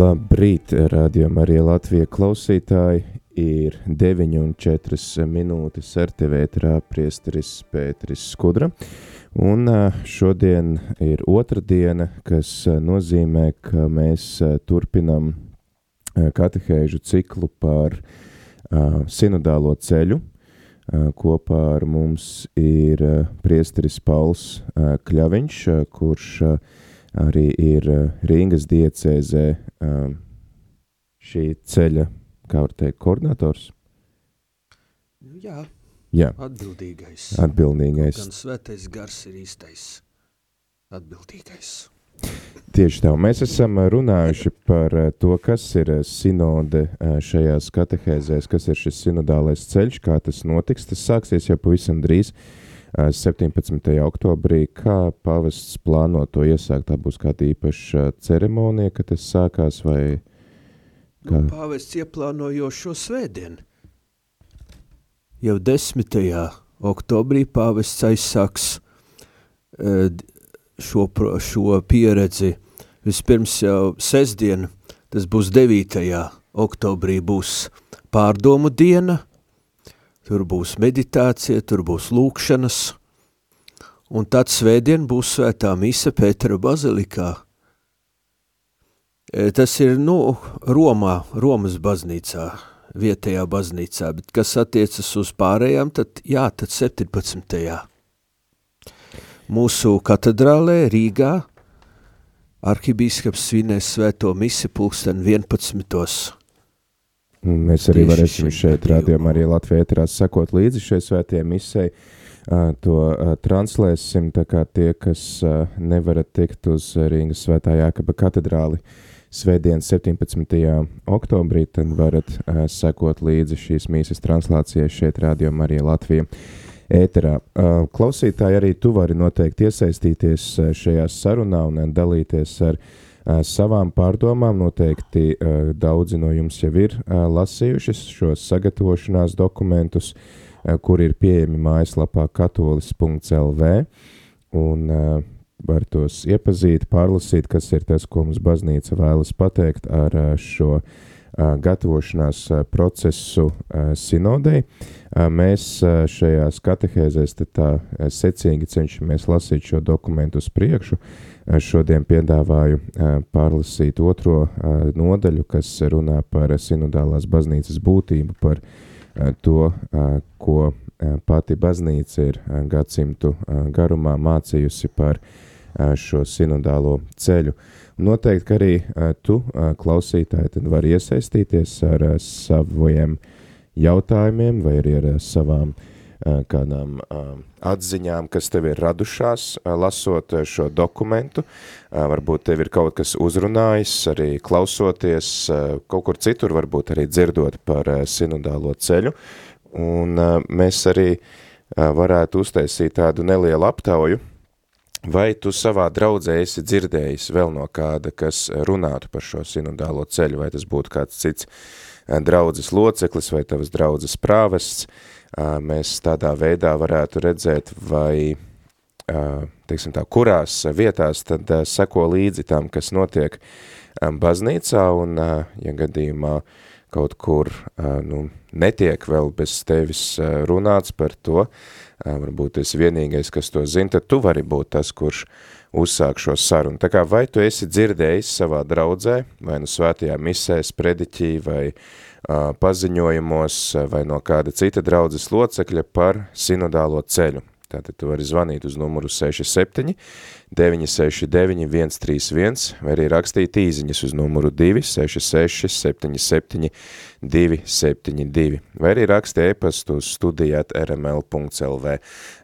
Labrīt, rādījumā arī Latvija klausītāji ir 9 un 4 minūtes ar tevi ētrā priesteris Pēteris Skudra. Un šodien ir otra diena, kas nozīmē, ka mēs turpinam katehēžu ciklu par sinodālo ceļu. Kopā ar mums ir priesteris Pauls Kļaviņš, kurš arī ir Rīgas diecēzē šī ceļa, kā var teikt, koordinators? Jā, Jā. atbildīgais. Atbildīgais. Gan svētais gars ir īstais atbildīgais. Tieši tā, mēs esam runājuši par to, kas ir sinode šajās katehēzēs, kas ir šis sinodālais ceļš, kā tas notiks. Tas sāksies jau pavisam drīz. 17. oktobrī, kā pavests plāno to iesākt, tā būs kāda īpaša ceremonija, kad tas sākās, vai kā? Nu, pavests ieplāno jau šo svētdienu. Jau 10. oktobrī pavests aizsāks šo, šo pieredzi. Vispirms jau sestdien, tas būs 9. oktobrī, būs pārdomu diena, tur būs meditācija, tur būs lūkšanas, un tad svētdien būs svētā mise Pētera bazilikā. E, tas ir, nu, Romā, Romas baznīcā, vietējā baznīcā, bet kas attiecas uz pārējām, tad jā, tad 17. Mūsu katedrālē Rīgā arhibīskaps svinēs svēto misi pulksten 11. Mēs arī Tieši varēsim šeit rādījumā arī Latvijā ēterās sekot līdzi šai svētajai. Uh, to translēsim, tā kā tie, kas nevarat tikt uz Rīgas svētā Jākaba katedrāli svētdien 17. oktobrī, tad varat sekot līdzi šīs mīsas translācijai šeit rādījumā arī Latvijā ēterā. Klausītāji arī tu vari noteikti iesaistīties šajā sarunā un dalīties ar uh, savām pārdomām. Noteikti daudzi no jums jau ir lasījuši šos sagatavošanās dokumentus, kur ir pieejami mājaslapā katolis.lv. Un var tos iepazīt, pārlasīt, kas ir tas, ko mums baznīca vēlas pateikt ar šo gatavošanās procesu sinodei. Mēs šajās katehēzēs tā secīgi cenšamies lasīt šo dokumentu uz priekšu, šodien piedāvāju pārlasīt otro nodaļu, kas runā par sinodālās baznīcas būtību, par to, ko pati baznīca ir gadsimtu garumā mācījusi par šo sinodālo ceļu. Noteikti, ka arī tu, klausītāji, tad var iesaistīties ar saviem jautājumiem vai arī ar savām uh, kādām atziņām, kas tev ir radušās, lasot šo dokumentu. Varbūt tev ir kaut kas uzrunājis, arī klausoties kaut kur citur, varbūt arī dzirdot par sinodālo ceļu. Un mēs arī varētu uztaisīt tādu nelielu aptauju, vai tu savā draudzē esi dzirdējis vēl no kāda, kas runātu par šo sinodālo ceļu, vai tas būtu kāds cits draudzes loceklis vai tavas draudzes prāvests, mēs tādā veidā varētu redzēt, vai, teiksim tā, kurās vietās tad seko līdzi tam, kas notiek baznīcā, un, ja gadījumā kaut kur, nu, netiek vēl bez tevis runāts par to, varbūt esi vienīgais, kas to zina, tad tu vari būt tas, kurš uzsāk šo sarunu. Tā kā vai tu esi dzirdējis savā draudzē, vai nu svētajā misēs, prediķī, vai uh, paziņojumos vai no kāda cita draudzes locekļa par sinodālo ceļu. Tātad tu vari zvanīt uz numuru 67 969 131 vai arī rakstīt īziņas uz numuru 266 77 272 vai arī raksti e-pastu uz studijāt rml.lv.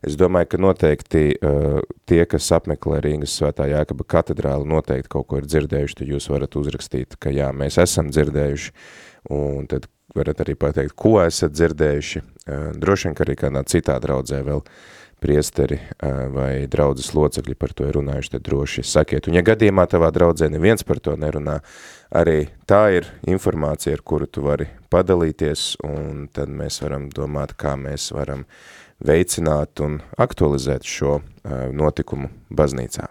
Es domāju, ka noteikti uh, tie, kas apmeklē Rīgas svētā Jākaba katedrāli, noteikti kaut ko ir dzirdējuši, tad jūs varat uzrakstīt, ka jā, mēs esam dzirdējuši, un tad varat arī pateikt, ko esat dzirdējuši. Droši vien, ka arī kādā citā draudzē vēl priesteri vai draudzes locekļi par to ir runājuši, tad droši sakiet. Un ja gadījumā tavā draudzē neviens par to nerunā, arī tā ir informācija, ar kuru tu vari padalīties, un tad mēs varam domāt, kā mēs varam veicināt un aktualizēt šo notikumu baznīcā.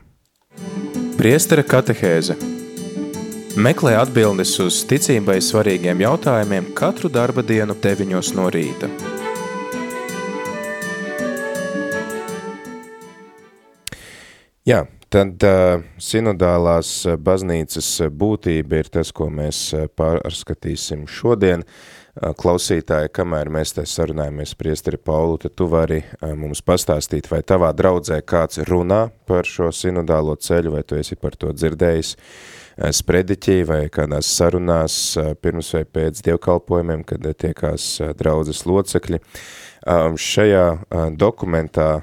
Priestera katehēze – Meklē atbildes uz ticībai svarīgiem jautājumiem katru darba dienu 9 no rīta. Jā, tad sinodālās baznīcas būtība ir tas, ko mēs pārskatīsim šodien. Klausītāji, kamēr mēs te sarunājamies priesteri Paulu, tad tu vari mums pastāstīt, vai tavā draudzē kāds runā par šo sinodālo ceļu, vai tu esi par to dzirdējis. Uh, sprediķī vai kādās sarunās pirms vai pēc dievkalpojumiem, kad tiekās draudzes locekļi. Šajā dokumentā,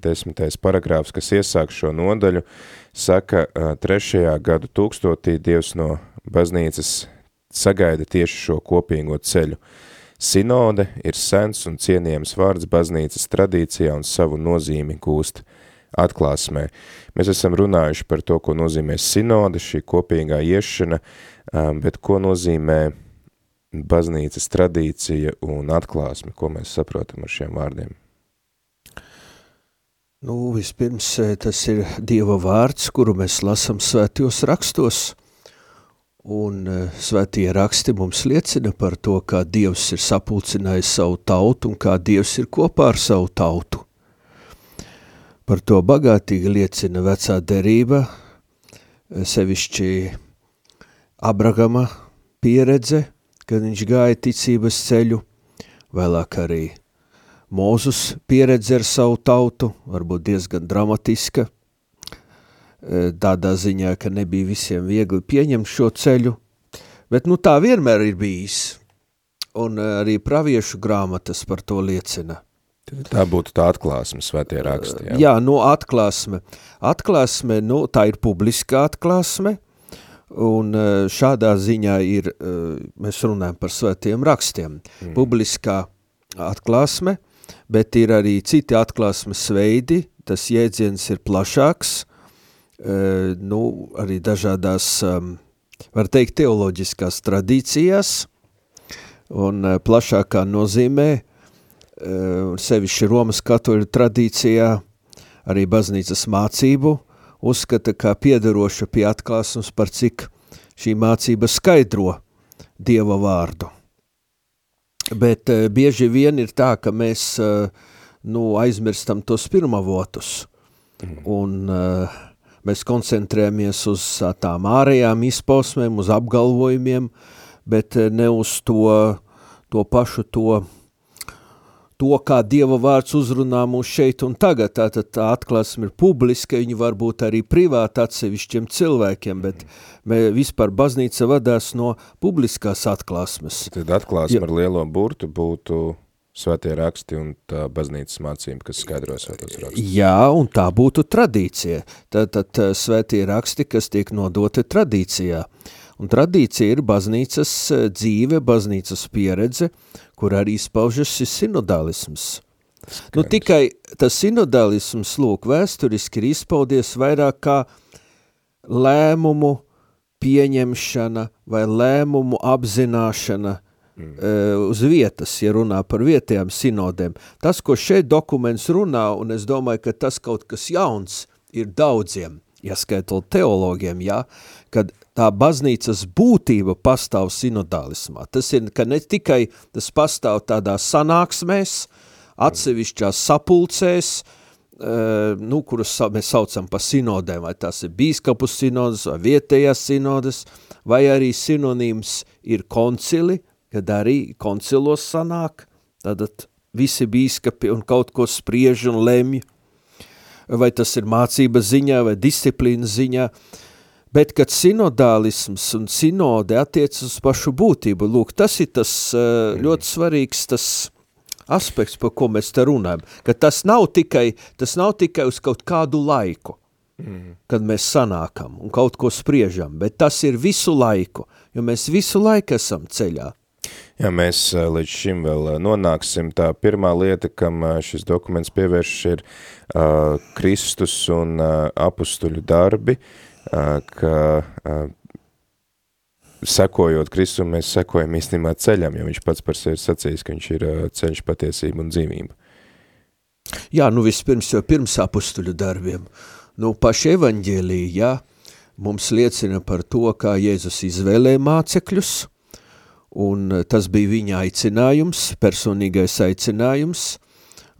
desmitais paragrāfs, kas iesāk šo nodaļu, saka, trešajā gadu tūkstotī Dievs no baznīcas sagaida tieši šo kopīgo ceļu. Sinode ir sens un cienījams vārds baznīcas tradīcijā un savu nozīmi gūst atklāsmē. Mēs esam runājuši par to, ko nozīmē sinode, šī kopīgā iešana, um, bet ko nozīmē baznīcas tradīcija un atklāsme, ko mēs saprotam ar šiem vārdiem? Nu, vispirms eh, tas ir Dieva vārds, kuru mēs lasam svētajos rakstos, un eh, svētie raksti mums liecina par to, kā Dievs ir sapulcinājis savu tautu un kā Dievs ir kopā ar savu tautu. Par to bagātīgi liecina vecā derība, sevišķi Abrahama pieredze, kad viņš gāja ticības ceļu, vēlāk arī Mūzus pieredze ar savu tautu, varbūt diezgan dramatiska, e, tādā ziņā, ka nebija visiem viegli pieņemt šo ceļu, bet nu tā vienmēr ir bijis, un arī praviešu grāmatas par to liecina. Tā būtu tā atklāsme, svētie raksti. Jā, jā nu atklāsme. Atklāsme, nu tā ir publiska atklāsme, un e, šādā ziņā ir, e, mēs runājam par svētiem rakstiem, mm. publiskā atklāsme, bet ir arī citi atklāsmes veidi, tas jēdziens ir plašāks, e, nu arī dažādās, var teikt, teoloģiskās tradīcijās, un plašākā nozīmē, sevišķi Romas katoļu tradīcijā, arī baznīcas mācību, uzskata kā piedaroša pie atklāsums par cik šī mācība skaidro Dieva vārdu. Bet uh, bieži vien ir tā, ka mēs uh, nu, aizmirstam tos pirmavotus mm. un mēs koncentrējamies uz tām ārējām izpausmēm, uz apgalvojumiem, bet ne uz to, to pašu to to, kā Dieva vārds uzrunā mūs šeit un tagad, tātad tā atklāsme ir publiska, viņi var būt arī privāti atsevišķiem cilvēkiem, bet vispār baznīca vadās no publiskās atklāsmes. Tad atklāsme ar lielo burtu būtu svētie raksti un tā baznīcas mācība, kas skaidro svētos rakstus. Jā, un tā būtu tradīcija. Tātad svētie raksti, kas tiek nodoti tradīcijā. Un tradīcija ir baznīcas dzīve, baznīcas pieredze, kur arī izpaužas šis sinodālisms. Skaidrs. Nu, tikai tas sinodālisms, lūk, vēsturiski ir izpaudies vairāk kā lēmumu pieņemšana vai lēmumu apzināšana mm. uh, uz vietas, ja runā par vietējām sinodēm. Tas, ko šeit dokuments runā, un es domāju, ka tas kaut kas jauns ir daudziem, ieskaitot teologiem, jā, kad tā baznīcas būtība pastāv sinodālismā. Tas ir, ka ne tikai tas pastāv tādā sanāksmēs, atsevišķās sapulcēs, uh, nu, kurus mēs saucam par sinodēm, vai tās ir bīskapu sinodas vai vietējās sinodas, vai arī sinonīms ir koncili, kad arī koncilos sanāk, tad visi bīskapi un kaut ko spriež un lemj, vai tas ir mācības ziņā vai disciplīnas ziņā, bet kad sinodālisms un sinode attiec uz pašu būtību, lūk, tas ir tas uh, ļoti svarīgs tas aspekts, par ko mēs te runājam, ka tas nav tikai, tas nav tikai uz kaut kādu laiku, mm. kad mēs sanākam un kaut ko spriežam, bet tas ir visu laiku, jo mēs visu laiku esam ceļā. Jā, mēs līdz šim vēl nonāksim. Tā pirmā lieta, kam šis dokuments pievērš, ir uh, Kristus un uh, apustuļu darbi, uh, ka sekojot Kristum, mēs sekojam īstenībā ceļam, jo viņš pats par sevi sacījis, ka viņš ir ceļš, patiesība un dzīvība. Jā, nu vispirms jau pirms apustuļu darbiem. Nu, paši evaņģēlī, jā, mums liecina par to, kā Jēzus izvēlēja mācekļus, un tas bija viņa aicinājums, personīgais aicinājums,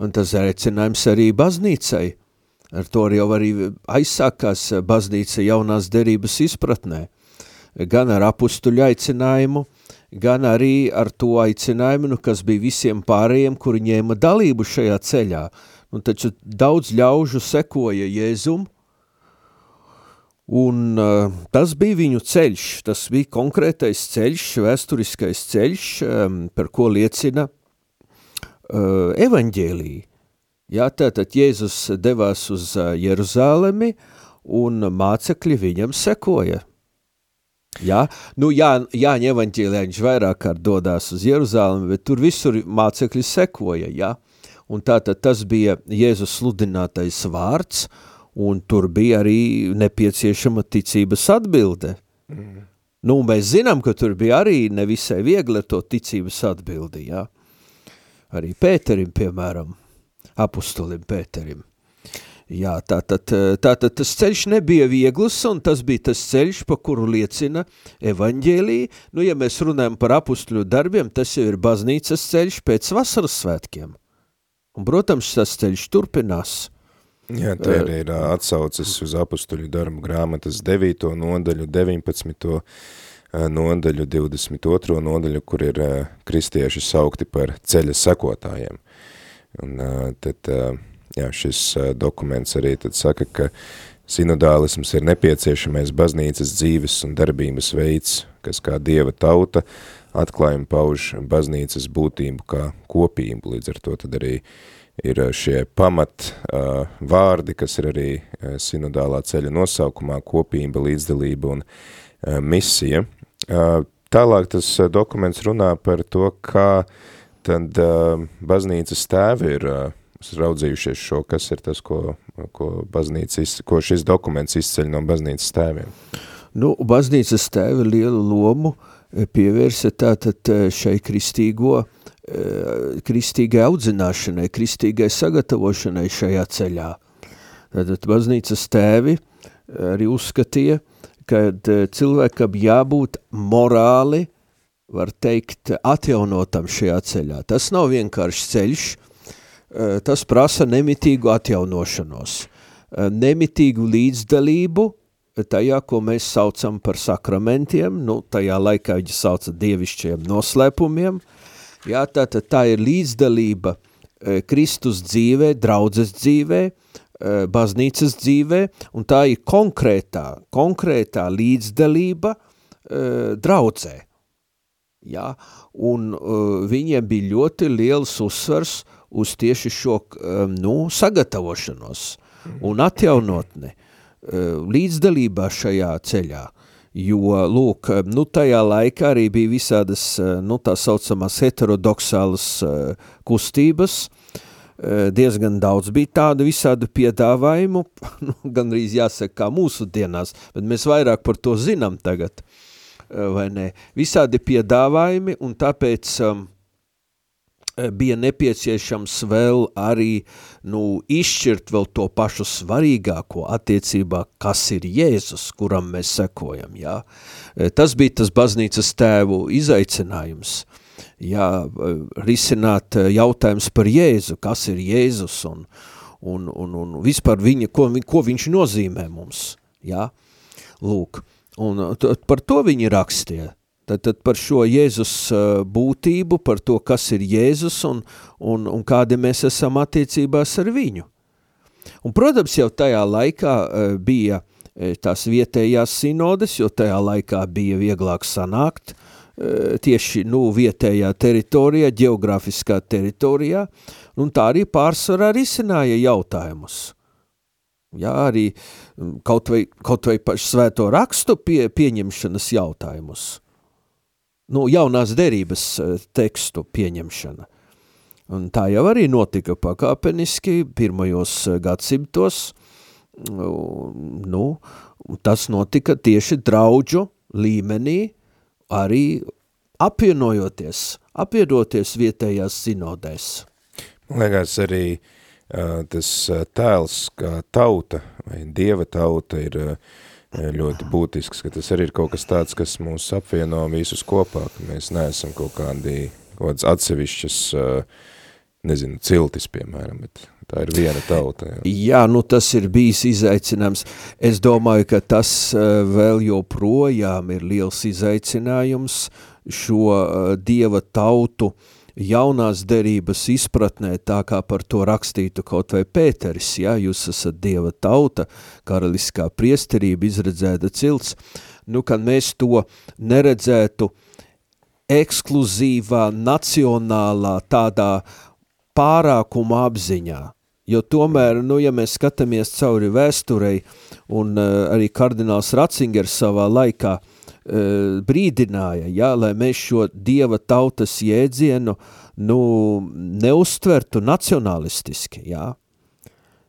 un tas aicinājums arī baznīcai. Ar to jau arī aizsākās baznīca jaunās derības izpratnē gan ar apustuļu aicinājumu, gan arī ar to aicinājumu, nu, kas bija visiem pārējiem, kuri ņēma dalību šajā ceļā. Un taču daudz ļaužu sekoja Jēzum, un uh, tas bija viņu ceļš, tas bija konkrētais ceļš, vēsturiskais ceļš, um, par ko liecina uh, evaņģēlī. Jā, tātad Jēzus devās uz Jeruzālemi, un mācekļi viņam sekoja. Ja? Nu, jā, Jāņa evaņģēlijā viņš vairāk kārt dodās uz Jeruzālemi, bet tur visur mācekļi sekoja, ja? un tātad tas bija Jēzus sludinātais vārds, un tur bija arī nepieciešama ticības atbilde. Mm. Nu, mēs zinām, ka tur bija arī nevisai viegli ar to ticības atbildi, ja? Arī Pēterim, piemēram, apustulim Pēterim. Jā, tātad, tātad tas ceļš nebija viegls, un tas bija tas ceļš, pa kuru liecina evaņģēlī. Nu, ja mēs runājam par apustļu darbiem, tas jau ir baznīcas ceļš pēc vasaras svētkiem. Un, protams, tas ceļš turpinās. Jā, tā arī ir atsaucas uz apustuļu darbu grāmatas 9. nodaļu, 19. nodaļu, 22. nodaļu, kur ir kristieši saukti par ceļa sekotājiem. Un tad jā, šis dokuments arī tad saka, ka sinodālisms ir nepieciešamais baznīcas dzīves un darbības veids, kas kā dieva tauta atklājumi pauž baznīcas būtību kā kopību, līdz ar to tad arī ir šie pamat uh, vārdi, kas ir arī sinodālā ceļa nosaukumā kopība, līdzdalība un uh, misija. Uh, tālāk tas dokuments runā par to, kā tad uh, baznīcas tēvi ir uh, raudzījušies šo, kas ir tas, ko, ko, baznīca, ko šis dokuments izceļ no baznīcas tēviem? Nu, baznīcas tēvi lielu lomu e, pievērsa tātad e, šai kristīgo, e, kristīgai audzināšanai, kristīgai sagatavošanai šajā ceļā. Tātad baznīcas tēvi arī uzskatīja, ka cilvēkam jābūt morāli, var teikt, atjaunotam šajā ceļā. Tas nav vienkārši ceļš, tas prasa nemitīgu atjaunošanos, nemitīgu līdzdalību tajā, ko mēs saucam par sakramentiem, nu, tajā laikā viņi sauca dievišķiem noslēpumiem, jā, tātad tā ir līdzdalība Kristus dzīvē, draudzes dzīvē, baznīcas dzīvē, un tā ir konkrētā, konkrētā līdzdalība draudzē. Ja? Un uh, viņiem bija ļoti liels uzsvars uz tieši šo um, nu, sagatavošanos un atjaunotni uh, līdzdalībā šajā ceļā. Jo, lūk, nu, tajā laikā arī bija visādas, uh, nu, tā saucamās heterodoksālas uh, kustības, diezgan daudz bija tādu visādu piedāvājumu, nu, gan arī jāsaka kā mūsu dienās, bet mēs vairāk par to zinām tagad, vai ne, visādi piedāvājumi, un tāpēc um, Eh, bija nepieciešams vēl arī nu, izšķirt vēl to pašu svarīgāko attiecībā, kas ir Jēzus, kuram mēs sekojam. Jā. Eh, tas bija tas baznīcas tēvu izaicinājums. Jā, eh, risināt jautājums par Jēzu, kas ir Jēzus un, un, un, un vispār viņa, ko, ko viņš nozīmē mums. Jā. Lūk, un par to viņi rakstīja. Tad, tad par šo Jēzus būtību, par to, kas ir Jēzus un, un, un kādi mēs esam attiecībās ar viņu. Un, protams, jau tajā laikā uh, bija uh, tās vietējās sinodes, jo tajā laikā bija vieglāk sanākt uh, tieši nu, vietējā teritorijā, geogrāfiskā teritorijā, un tā arī pārsvarā risināja jautājumus. Jā, arī kaut vai, kaut vai pašu svēto rakstu pie, pieņemšanas jautājumus. Nu, jaunās derības tekstu pieņemšana. Un tā jau arī notika pakāpeniski pirmajos eh, gadsimtos. Nu, tas notika tieši draudžu līmenī, arī apvienojoties, apvienoties vietējās sinodēs. Man liekas, arī uh, tas tēls kā tauta vai dieva tauta ir uh, ļoti būtisks, ka tas arī ir kaut kas tāds, kas mūs apvieno visus kopā, ka mēs neesam kaut kādi kaut atsevišķas uh, nezinu, ciltis, piemēram, bet tā ir viena tauta. Jā. jā, nu tas ir bijis izaicinājums. Es domāju, ka tas uh, vēl joprojām ir liels izaicinājums šo uh, dieva tautu jaunās derības izpratnē, tā kā par to rakstītu kaut vai Pēteris, ja, jūs esat dieva tauta, karaliskā priesterība, izredzēta cilts, nu, kad mēs to neredzētu ekskluzīvā, nacionālā, tādā pārākuma apziņā. Jo tomēr, nu, ja mēs skatāmies cauri vēsturei, un uh, arī kardināls Ratzingers savā laikā uh, brīdināja, ja, lai mēs šo dieva tautas jēdzienu nu, neuztvertu nacionalistiski, ja.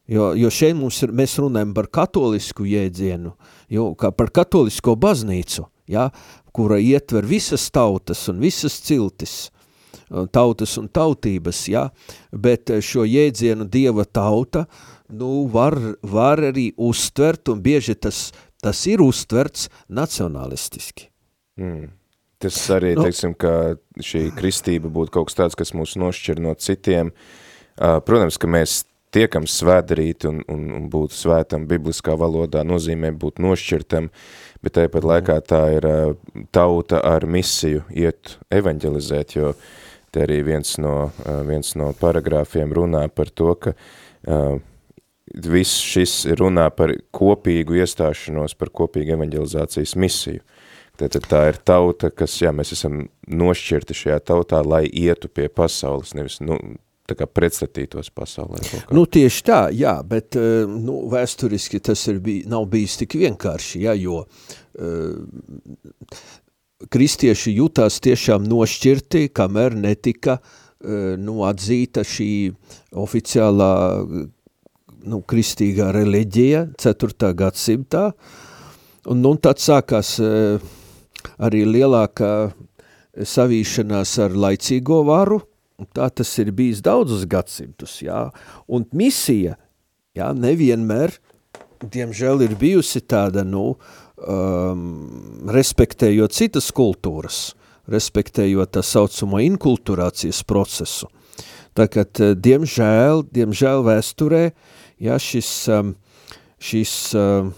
Jo, jo šeit mums ir, mēs runājam par katolisku jēdzienu, jo, kā par katolisko baznīcu, ja, kura ietver visas tautas un visas ciltis, tautas un tautības, ja, bet šo jēdzienu dieva tauta, nu, var, var arī uztvert, un bieži tas, tas ir uztverts nacionalistiski. Mm. Tas arī, nu, teiksim, ka šī kristība būtu kaut kas tāds, kas mūs nošķir no citiem. Uh, protams, ka mēs tiekam svētdarīti un, un, un būt svētam bibliskā valodā nozīmē būt nošķirtam, bet tāpat laikā tā ir uh, tauta ar misiju iet evanģelizēt, jo uh, Te arī viens no, viens no paragrāfiem runā par to, ka uh, viss šis runā par kopīgu iestāšanos, par kopīgu evanģelizācijas misiju. Tātad tā ir tauta, kas, jā, mēs esam nošķirti šajā tautā, lai ietu pie pasaules, nevis, nu, tā kā pretstatītos pasaulē. Nu, tieši tā, jā, bet, nu, vēsturiski tas ir bij, nav bijis tik vienkārši, jā, jo uh, kristieši jutās tiešām nošķirti, kamēr netika e, nu, atzīta šī oficiālā nu, kristīgā reliģija 4. gadsimtā, un, nu, tad sākās e, arī lielākā savīšanās ar laicīgo varu, tā tas ir bijis daudzus gadsimtus, jā, un misija, jā, nevienmēr, diemžēl ir bijusi tāda, nu, uh, um, respektējot citas kultūras, respektējot tā saucamo inkulturācijas procesu. Tā kā, diemžēl, diemžēl vēsturē, ja šis, um, šis um,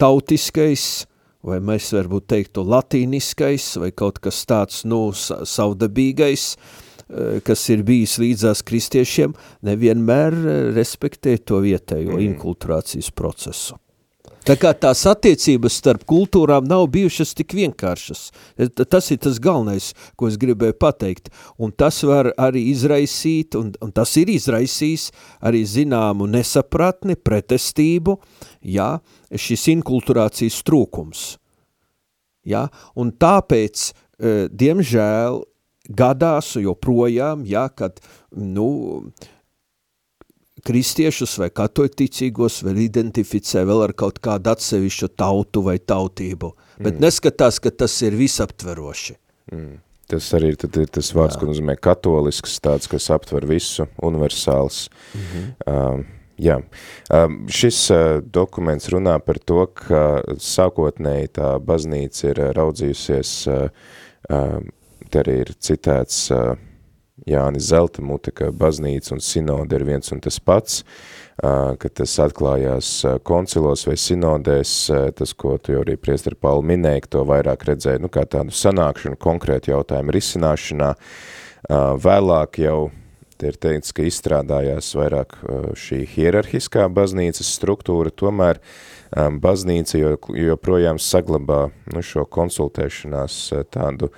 tautiskais, vai mēs varbūt teiktu latīniskais, vai kaut kas tāds, nu, savdabīgais, uh, kas ir bijis līdzās kristiešiem, nevienmēr uh, respektē to vietējo mm. inkulturācijas procesu. Tā kā tās attiecības starp kultūrām nav bijušas tik vienkāršas. Tas ir tas galvenais, ko es gribēju pateikt. Un tas var arī izraisīt, un, un tas ir izraisījis arī zināmu nesapratni, pretestību, jā, šis inkulturācijas trūkums. Jā, un tāpēc, e, diemžēl, gadās joprojām, jā, kad, nu, kristiešus vai katoļticīgos vēl identificē vēl ar kaut kādu atsevišķu tautu vai tautību, bet mm. neskatās, ka tas ir visaptveroši. Mm. Tas arī ir, tad, ir tas vārds, ko nozīmē katolisks, tāds, kas aptver visu, universāls. Mm -hmm. um, jā, um, šis uh, dokuments runā par to, ka sākotnēji tā baznīca ir raudzījusies, uh, um, te arī ir citēts uh, Jānis Zeltamute, ka baznīca un sinode ir viens un tas pats, ka tas atklājās koncilos vai sinodēs, tas, ko tu jau arī priestari Pauli minēja, to vairāk redzēja, nu, kā tādu sanākšanu konkrētu jautājumu risināšanā. Vēlāk jau te ir teikts, ka izstrādājās vairāk šī hierarhiskā baznīcas struktūra, tomēr baznīca joprojām saglabā nu, šo konsultēšanās tādu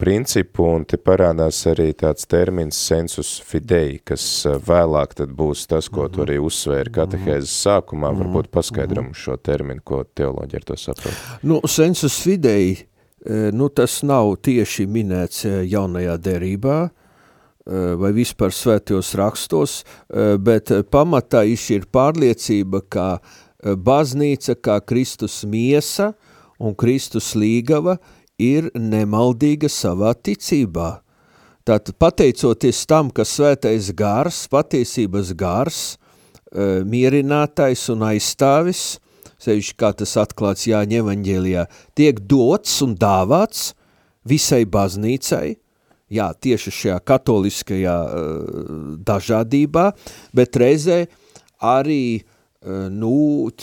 principu, un te parādās arī tāds termins sensus fidei, kas vēlāk tad būs tas, ko tu arī uzsvēri katehēzes sākumā, varbūt paskaidram šo terminu, ko teoloģi ar to saprot. Nu, sensus fidei, nu, tas nav tieši minēts jaunajā derībā, vai vispār svētajos rakstos, bet pamatā ir pārliecība, ka baznīca kā Kristus miesa un Kristus līgava ir nemaldīga savā ticībā. Tātad pateicoties tam, ka svētais gars, patiesības gars, mierinātais un aizstāvis, sevišķi kā tas atklāts Jāņa evaņģēlijā, tiek dots un dāvāts visai baznīcai, jā, tieši šajā katoliskajā uh, dažādībā, bet reizē arī uh, nu,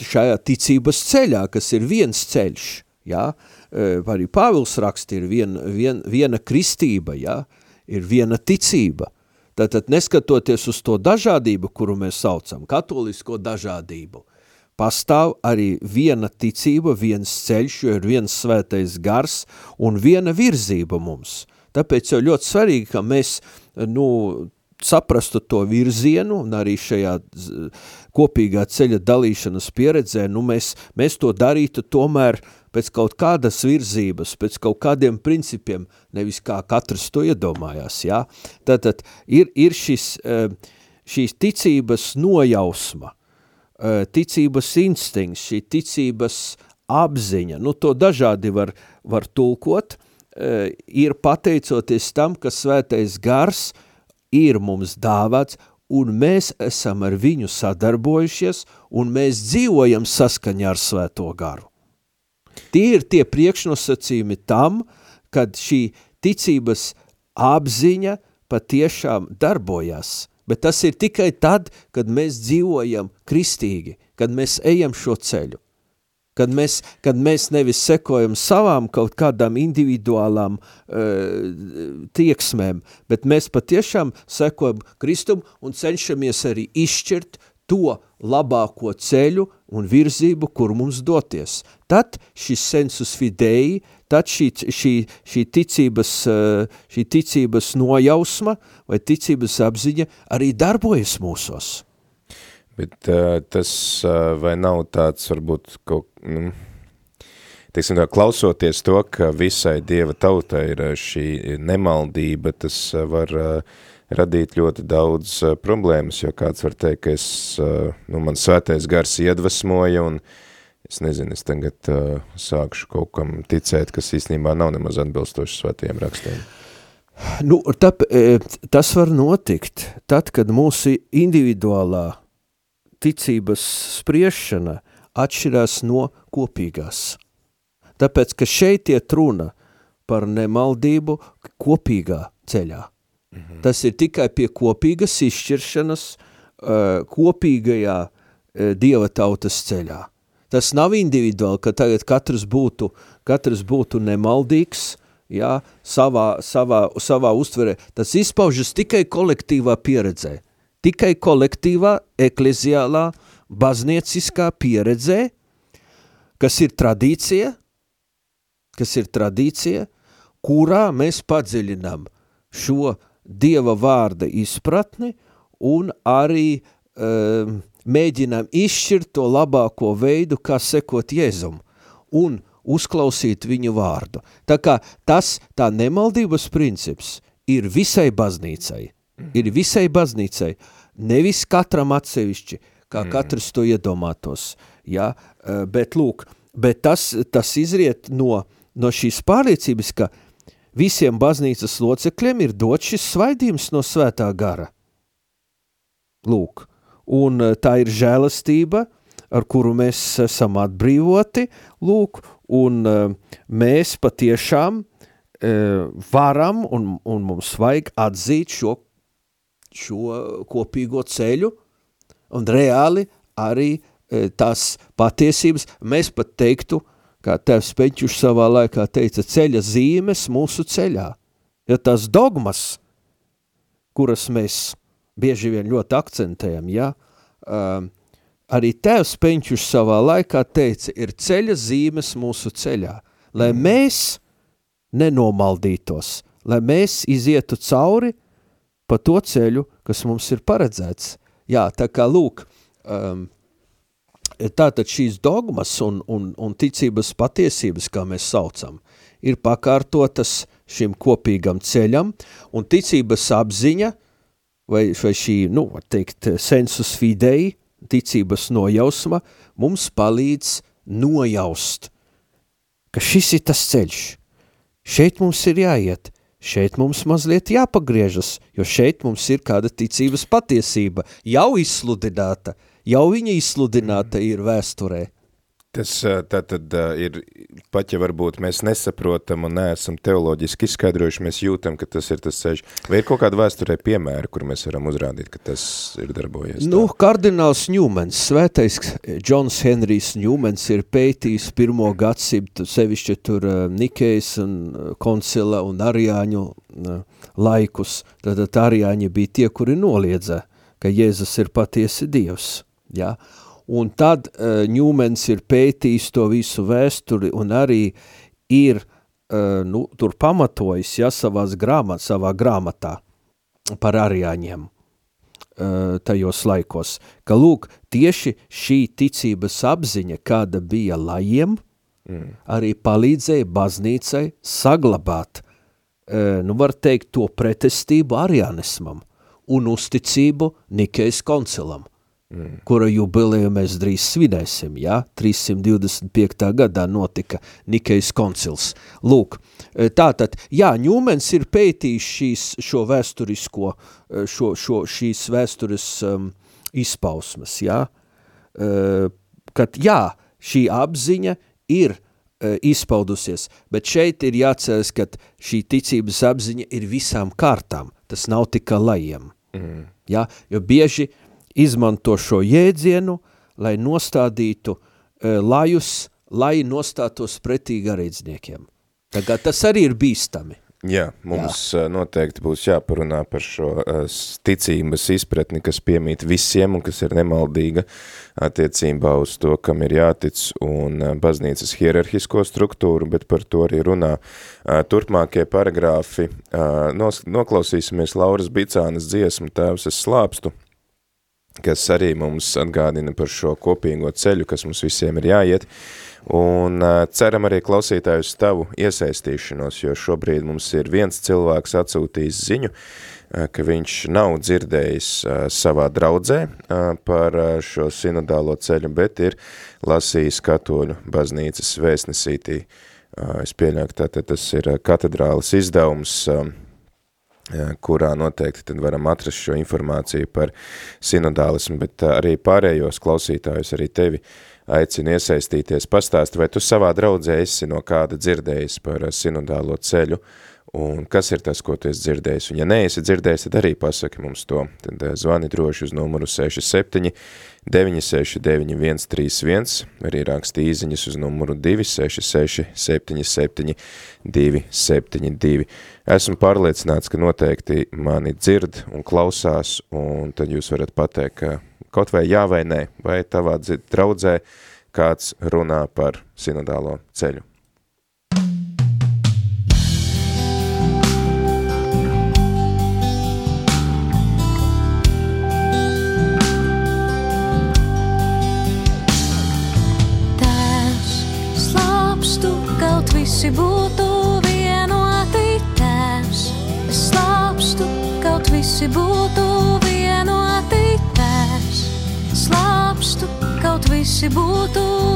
šajā ticības ceļā, kas ir viens ceļš, jā, uh, arī Pāvils raksti ir vien, vien, viena kristība, jā, ir viena ticība. Tātad neskatoties uz to dažādību, kuru mēs saucam, katolisko dažādību, pastāv arī viena ticība, viens ceļš, jo ir viens svētais gars un viena virzība mums – Tāpēc jau ļoti svarīgi, ka mēs nu, saprastu to virzienu un arī šajā kopīgā ceļa dalīšanas pieredzē, nu mēs, mēs to darītu tomēr pēc kaut kādas virzības, pēc kaut kādiem principiem, nevis kā katrs to iedomājās, jā. Tātad ir, ir šis, eh, šīs ticības nojausma, eh, ticības instinkts, šī ticības apziņa, nu to dažādi var, var tulkot, Eh, ir pateicoties tam, ka svētais gars ir mums dāvāts, un mēs esam ar viņu sadarbojušies, un mēs dzīvojam saskaņā ar svēto garu. Tie ir tie priekšnosacījumi tam, kad šī ticības apziņa patiešām darbojas, bet tas ir tikai tad, kad mēs dzīvojam kristīgi, kad mēs ejam šo ceļu kad mēs, kad mēs nevis sekojam savām kaut kādām individuālām uh, tieksmēm, bet mēs patiešām sekojam Kristum un cenšamies arī izšķirt to labāko ceļu un virzību, kur mums doties. Tad šis sensus fidei, tad šī, šī, šī, ticības, uh, šī ticības nojausma vai ticības apziņa arī darbojas mūsos. Bet uh, tas uh, vai nav tāds varbūt kaut, nu, teiksim tā, klausoties to, ka visai Dieva tautai ir šī nemaldība, tas var uh, radīt ļoti daudz uh, problēmas, jo kāds var teikt, ka es, uh, nu, man svētais gars iedvesmoja un es nezinu, es tagad uh, sākšu kaut kam ticēt, kas īstenībā nav nemaz atbilstoši svētajiem rakstiem. Nu, tāp, tas var notikt tad, kad mūsu individuālā ticības spriešana atšķirās no kopīgās. Tāpēc, ka šeit iet runa par nemaldību kopīgā ceļā. Mhm. Tas ir tikai pie kopīgas izšķiršanas kopīgajā dieva tautas ceļā. Tas nav individuāli, ka tagad katrs būtu, katrs būtu nemaldīgs, jā, savā, savā, savā uztverē. Tas izpaužas tikai kolektīvā pieredzē tikai kolektīvā, ekleziālā, baznīciskā pieredzē, kas ir tradīcija, kas ir tradīcija, kurā mēs padziļinām šo Dieva vārda izpratni un arī um, mēģinām izšķirt to labāko veidu, kā sekot Jēzum un uzklausīt viņu vārdu. Tā kā tas, tā nemaldības princips ir visai baznīcai, ir visai baznīcai, nevis katram atsevišķi, kā mm. katrs to iedomātos, ja? Eh, bet lūk, bet tas, tas izriet no, no šīs pārliecības, ka visiem baznīcas locekļiem ir dot šis svaidījums no svētā gara. Lūk, un eh, tā ir žēlastība, ar kuru mēs esam atbrīvoti, lūk, un eh, mēs patiešām varam un, un mums vajag atzīt šo šo kopīgo ceļu. Un reāli arī e, tās patiesības, mēs pat teiktu, kā tevs Peņķuš savā laikā teica, ceļa zīmes mūsu ceļā. Ja tās dogmas, kuras mēs bieži vien ļoti akcentējam, ja, um, arī tēvs Peņķuš savā laikā teica, ir ceļa zīmes mūsu ceļā, lai mēs nenomaldītos, lai mēs izietu cauri pa to ceļu, kas mums ir paredzēts. Jā, tā kā lūk, um, tātad šīs dogmas un, un, un ticības patiesības, kā mēs saucam, ir pakārtotas šim kopīgam ceļam, un ticības apziņa, vai, vai šī, nu, teikt, sensus fidei, ticības nojausma, mums palīdz nojaust, ka šis ir tas ceļš. Šeit mums ir jāiet, šeit mums mazliet jāpagriežas, jo šeit mums ir kāda ticības patiesība, jau izsludināta, jau viņa izsludināta ir vēsturē. Tas tā tad ir, pat ja varbūt mēs nesaprotam un neesam teoloģiski izskaidrojuši, mēs jūtam, ka tas ir tas ceļš. Vai ir kaut kāda vēsturē piemēra, kur mēs varam uzrādīt, ka tas ir darbojies? Tā? Nu, kardināls Ņūmens, svētais Džons Henrijs Ņūmens ir pētījis pirmo gadsimtu, sevišķi tur Nikejas un koncila un Arijāņu laikus. Tad Arijāņi bija tie, kuri noliedza, ka Jēzus ir patiesi Dievs. Ja? Un tad uh, Ņūmens ir pētījis to visu vēsturi un arī ir uh, nu, tur pamatojis ja, savās grāmat, savā grāmatā par ariāņiem uh, tajos laikos, ka lūk, tieši šī ticības apziņa, kāda bija lajiem, mm. arī palīdzēja baznīcai saglabāt, uh, nu var teikt, to pretestību arianismam un uzticību Nikejas koncilam mm. kura jubileju mēs drīz svinēsim, ja? 325. gadā notika Nikejas koncils. Lūk, e, tātad, jā, Ņūmens ir pētījis šīs, šo vēsturisko, e, šo, šo, šīs vēstures um, izpausmes, ja? Uh, kad, jā, šī apziņa ir uh, izpaudusies, bet šeit ir jāceras, ka šī ticības apziņa ir visām kārtām, tas nav tikai lajiem. Mm. Ja? Jo bieži uh, izmanto šo jēdzienu, lai nostādītu uh, lajus, lai nostātos pretī garīdzniekiem. Tagad tas arī ir bīstami. Jā, mums Jā. noteikti būs jāparunā par šo ticības izpratni, kas piemīt visiem un kas ir nemaldīga attiecībā uz to, kam ir jātic un baznīcas hierarhisko struktūru, bet par to arī runā turpmākie paragrāfi. Noklausīsimies Lauras Bicānas dziesmu Tēvs es slāpstu, kas arī mums atgādina par šo kopīgo ceļu, kas mums visiem ir jāiet, un ceram arī klausītājus tavu iesaistīšanos, jo šobrīd mums ir viens cilvēks atsūtījis ziņu, ka viņš nav dzirdējis savā draudzē par šo sinodālo ceļu, bet ir lasījis katoļu baznīcas vēstnesītī. Es pieļauju, ka tas ir katedrālis izdevums, kurā noteikti tad varam atrast šo informāciju par sinodālismu, bet arī pārējos klausītājus, arī tevi aicinu iesaistīties, pastāst, vai tu savā draudzē esi no kāda dzirdējis par sinodālo ceļu, un kas ir tas, ko tu esi dzirdējis, un ja neesi dzirdējis, tad arī pasaki mums to, tad zvani droši uz numuru 67 969 131, arī raksti īziņas uz numuru 266 77 272. Esmu pārliecināts, ka noteikti mani dzird un klausās, un tad jūs varat pateikt, ka kaut vai jā vai nē, vai tavā draudzē kāds runā par sinodālo ceļu. Visi būtu vienoti tēvs. Es slāpstu, kaut visi būtu vienoti tēvs. Slāpstu, kaut visi būtu vienoti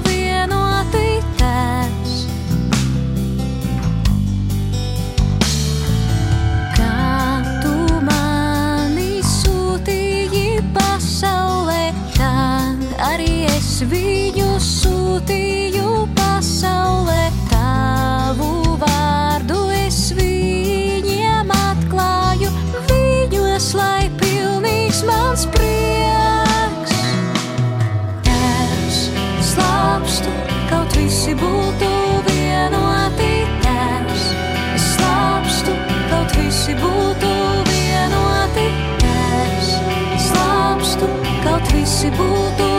visi būtu vienoti, es slāpstu, kaut visi būtu.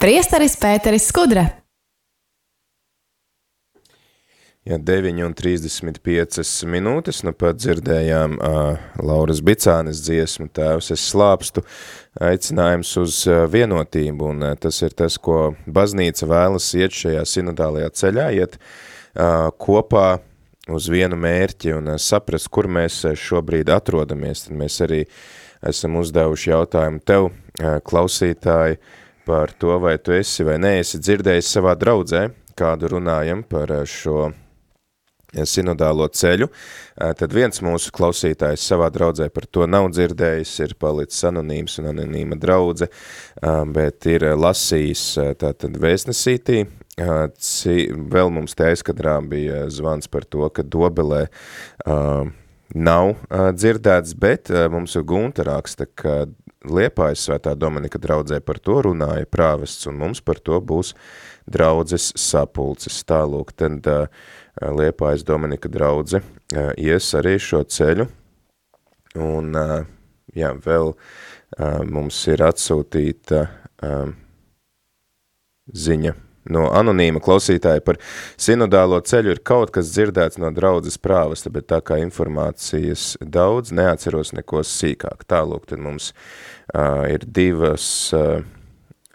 Priesteris Pēteris Skudra. Ja 9,35 minūtes, nu pat dzirdējām uh, Lauras Bicānes dziesmu Tēvs, es slāpstu, aicinājums uz uh, vienotību, un uh, tas ir tas, ko baznīca vēlas iet šajā sinodālajā ceļā, iet uh, kopā uz vienu mērķi un uh, saprast, kur mēs uh, šobrīd atrodamies, tad mēs arī esam uzdevuši jautājumu tev, uh, klausītāji, par to, vai tu esi vai neesi dzirdējis savā draudzē, kādu runājam par uh, šo sinodālo ceļu, tad viens mūsu klausītājs savā draudzē par to nav dzirdējis, ir palicis anonīms un anonīma draudze, bet ir lasījis tātad vēstnesītī, vēl mums te aizkadrā bija zvans par to, ka Dobelē nav dzirdēts, bet mums ir Gunta raksta, ka Liepājas svētā Dominika draudzē par to runāja prāvests, un mums par to būs draudzes sapulces. Tālūk, tad uh, Liepājas Dominika draudze uh, ies arī šo ceļu, un uh, jā, vēl mums ir atsūtīta ziņa no anonīma klausītāja par sinodālo ceļu ir kaut kas dzirdēts no draudzes prāvasta, bet tā kā informācijas daudz, neatceros neko sīkāk. Tālūk, tad mums uh, ir divas uh,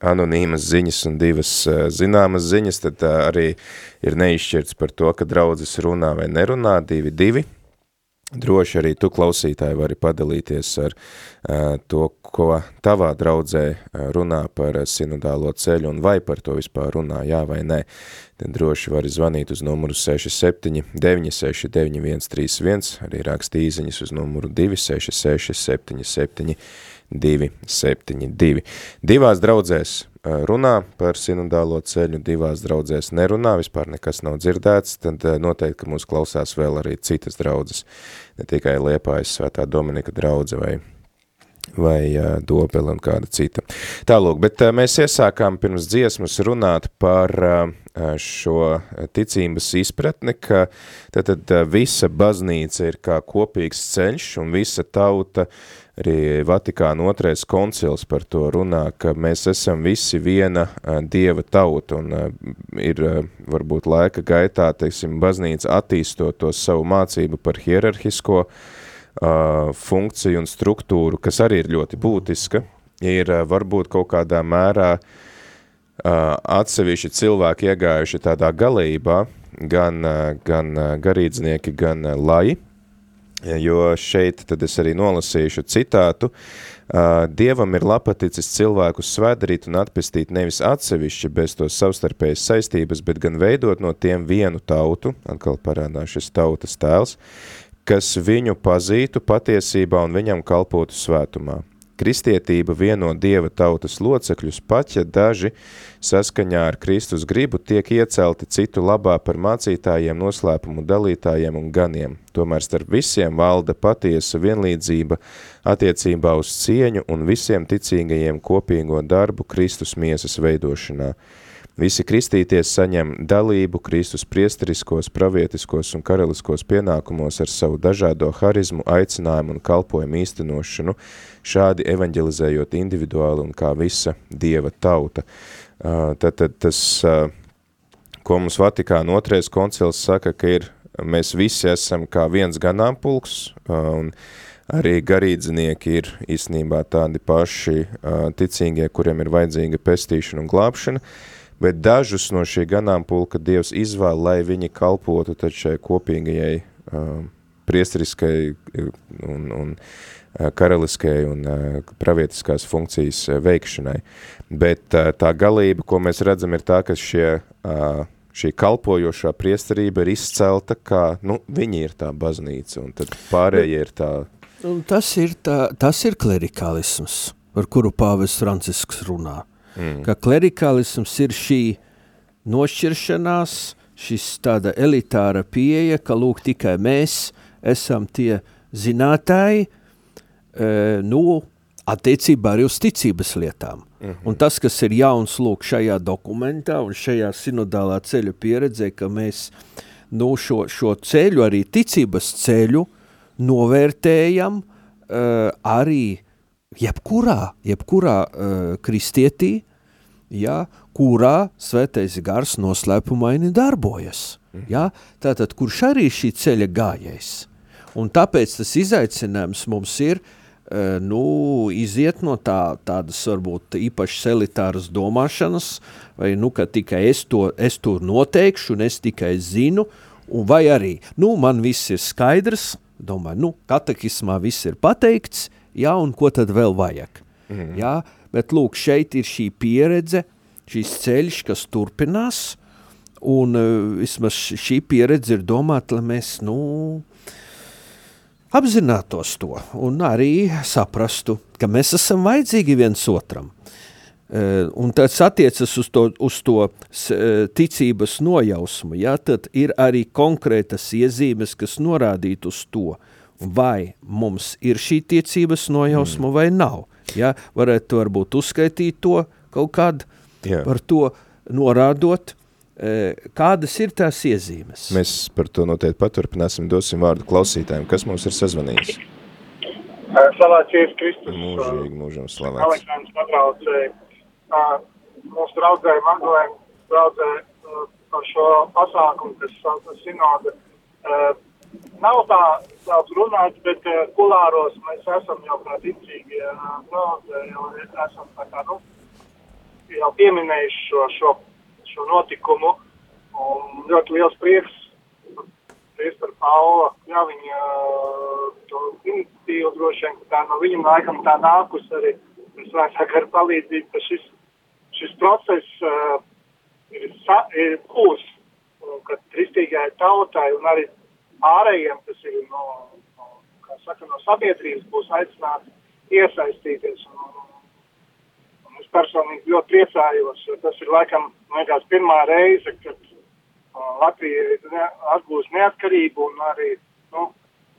anonīmas ziņas un divas uh, zināmas ziņas, tad uh, arī ir neizšķirts par to, ka draudzes runā vai nerunā, divi, divi. Droši arī tu klausītāji vari padalīties ar uh, to, ko tavā draudzē runā par sinodālo ceļu un vai par to vispār runā, jā vai nē. Tad droši vari zvanīt uz numuru 67 969 131, arī rakst īziņas uz numuru 266 77 272. Divās draudzēs runā par sinodālo ceļu, divās draudzēs nerunā, vispār nekas nav dzirdēts, tad noteikti, ka mūs klausās vēl arī citas draudzes, ne tikai Liepājas svētā Dominika draudze vai vai uh, Dobele un kāda cita. Tālūk, bet uh, mēs iesākām pirms dziesmas runāt par uh, šo ticības izpratni, ka tad, tad visa baznīca ir kā kopīgs ceļš un visa tauta, arī Vatikāna otrais koncils par to runā, ka mēs esam visi viena dieva tauta un ir varbūt laika gaitā, teiksim, baznīca attīstot to savu mācību par hierarhisko uh, funkciju un struktūru, kas arī ir ļoti būtiska, ir varbūt kaut kādā mērā uh, atsevišķi cilvēki iegājuši tādā galībā, gan, gan garīdznieki, gan lai, jo šeit tad es arī nolasīšu citātu. Dievam ir lapaticis cilvēkus svēdarīt un atpestīt nevis atsevišķi bez to savstarpējas saistības, bet gan veidot no tiem vienu tautu, atkal parādās šis tautas tēls, kas viņu pazītu patiesībā un viņam kalpotu svētumā. Kristietība vieno Dieva tautas locekļus pat, ja daži saskaņā ar Kristus gribu tiek iecelti citu labā par mācītājiem, noslēpumu dalītājiem un ganiem. Tomēr starp visiem valda patiesa vienlīdzība attiecībā uz cieņu un visiem ticīgajiem kopīgo darbu Kristus miesas veidošanā. Visi kristīties saņem dalību Kristus priesteriskos, pravietiskos un karaliskos pienākumos ar savu dažādo harizmu, aicinājumu un kalpojumu īstenošanu, šādi evaņģelizējot individuāli un kā visa Dieva tauta. Tad, tad tas, ko mums Vatikāna otrais koncils saka, ka ir, mēs visi esam kā viens ganāmpulks, un arī garīdznieki ir īstenībā tādi paši ticīgie, kuriem ir vajadzīga pestīšana un glābšana, bet dažus no šī ganāmpulka Dievs izvēl, lai viņi kalpotu tad šai kopīgajai uh, priesteriskai un, un uh, karaliskai un uh, pravietiskās funkcijas uh, veikšanai. Bet uh, tā galība, ko mēs redzam, ir tā, ka šie, uh, šī kalpojošā priesterība ir izcelta, kā, nu, viņi ir tā baznīca, un tad pārējie ir tā... Tas ir, tā, tas ir klerikālisms, par kuru pāvis Francisks runā. Mm. Ka klerikālisms ir šī nošķiršanās, šis tāda elitāra pieeja, ka lūk tikai mēs esam tie zinātāji, e, nu, attiecībā arī uz ticības lietām. Mm -hmm. Un tas, kas ir jauns lūk šajā dokumentā un šajā sinodālā ceļa pieredzē, ka mēs nu, šo, šo ceļu, arī ticības ceļu, novērtējam uh, arī jebkurā, jebkurā uh, kristietī, ja, kurā svētais gars noslēpumaini darbojas. Ja? Tātad, kurš arī šī ceļa gājējs. Un tāpēc tas izaicinājums mums ir uh, nu, iziet no tā, tādas varbūt īpašas elitāras domāšanas, vai nu, ka tikai es to, es to noteikšu un es tikai zinu, un vai arī, nu, man viss ir skaidrs, domāju, nu, katekismā viss ir pateikts, jā, un ko tad vēl vajag? Mm. Jā, bet lūk, šeit ir šī pieredze, šīs ceļš, kas turpinās, un uh, vismaz šī pieredze ir domāta, lai mēs, nu, apzinātos to un arī saprastu, ka mēs esam vajadzīgi viens otram. Uh, un tas attiecas uz to, uz to uh, ticības nojausmu, ja, tad ir arī konkrētas iezīmes, kas norādītu uz to, vai mums ir šī ticības nojausma mm. vai nav. Ja, varētu varbūt uzskaitīt to kaut kādu, Jā. par to norādot, e, kādas ir tās iezīmes. Mēs par to noteikti paturpināsim, dosim vārdu klausītājiem. Kas mums ir sazvanījis? Slavēts Jēzus Kristus. Mūžīgi, mūžam slavēts. Aleksandrs patraucēja. Mūsu draudzēja Magdalēna draudzēja par šo pasākumu, kas saucas sinoda. Nav tā daudz runāts, bet uh, kulāros mēs esam jau kā ticīgi, uh, no, jau esam tā kā, nu, jau pieminējuši šo, šo, šo notikumu. Un ļoti liels prieks, prieks par Paula, jā, viņa uh, to iniciatīvu droši vien, ka tā no viņam laikam tā nākus arī, es vajadzāk ar palīdzību, ka šis, šis process uh, ir, sa, ir būs, un, kad kristīgai tautai un arī ārējiem, kas ir no, no, saka, no sabiedrības, būs aicināti iesaistīties. Un, un es personīgi ļoti priecājos, jo tas ir laikam, liekas, pirmā reize, kad uh, Latvija ne, atgūs neatkarību un arī nu,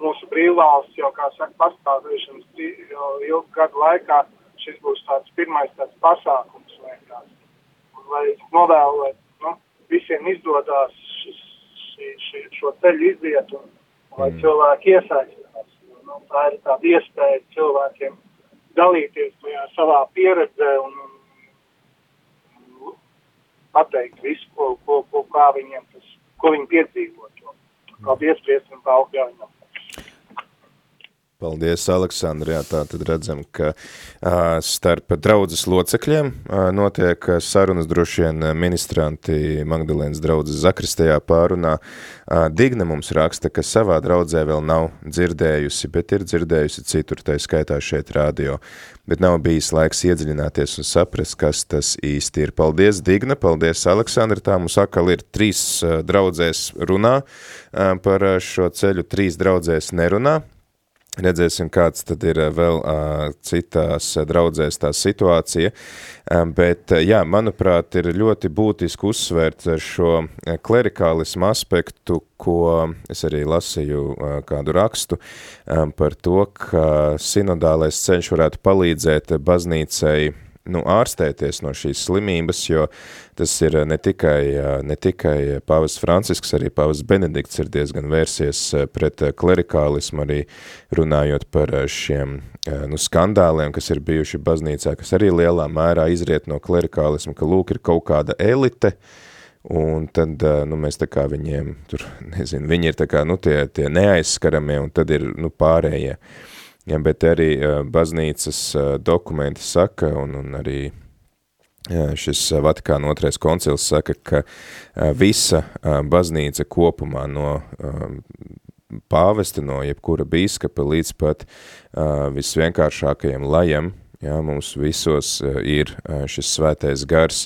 mūsu brīvvalsts jau, kā saka, pastāvēšanas ilgu gadu laikā šis būs tāds pirmais tāds pasākums. Un, lai novēlu, lai nu, visiem izdodās šī, šī, šo ceļu iziet un, lai mm. cilvēki iesaistās. Nu, tā ir tāda iespēja cilvēkiem dalīties tajā savā pieredzē un, un pateikt visu, ko, ko, ko, kā viņiem tas, ko viņi piedzīvo. To. Paldies, priestam, paldies. Paldies, Aleksandr. Jā, tā tad redzam, ka uh, starp draudzes locekļiem uh, notiek sarunas droši vien ministranti Magdalēnas draudzes Zakristējā pārunā. Uh, Digna mums raksta, ka savā draudzē vēl nav dzirdējusi, bet ir dzirdējusi citur, tā skaitā šeit radio, bet nav bijis laiks iedziļināties un saprast, kas tas īsti ir. Paldies, Digna, paldies, Aleksandra. Tā mums akal ir trīs draudzēs runā par šo ceļu, trīs draudzēs nerunā. Redzēsim, kāds tad ir vēl uh, citās draudzēs tā situācija, um, bet, jā, manuprāt, ir ļoti būtiski uzsvērt šo klerikālismu aspektu, ko es arī lasīju uh, kādu rakstu um, par to, ka sinodālais ceļš varētu palīdzēt baznīcai nu, ārstēties no šīs slimības, jo tas ir ne tikai, ne tikai Pāvis Francisks, arī Pāvis Benedikts ir diezgan vērsies pret klerikālismu, arī runājot par šiem nu, skandāliem, kas ir bijuši baznīcā, kas arī lielā mērā izriet no klerikālismu, ka lūk ir kaut kāda elite, un tad, nu, mēs tā kā viņiem, tur, nezinu, viņi ir tā kā, nu, tie, tie neaizskaramie, un tad ir, nu, pārējie. Ja, bet arī baznīcas dokumenti saka, un, un arī šis Vatikāna otrais koncils saka, ka uh, visa uh, baznīca kopumā no pāvesta, no jebkura bīskapa līdz pat visvienkāršākajiem lajam, jā, mums visos ir šis svētais gars,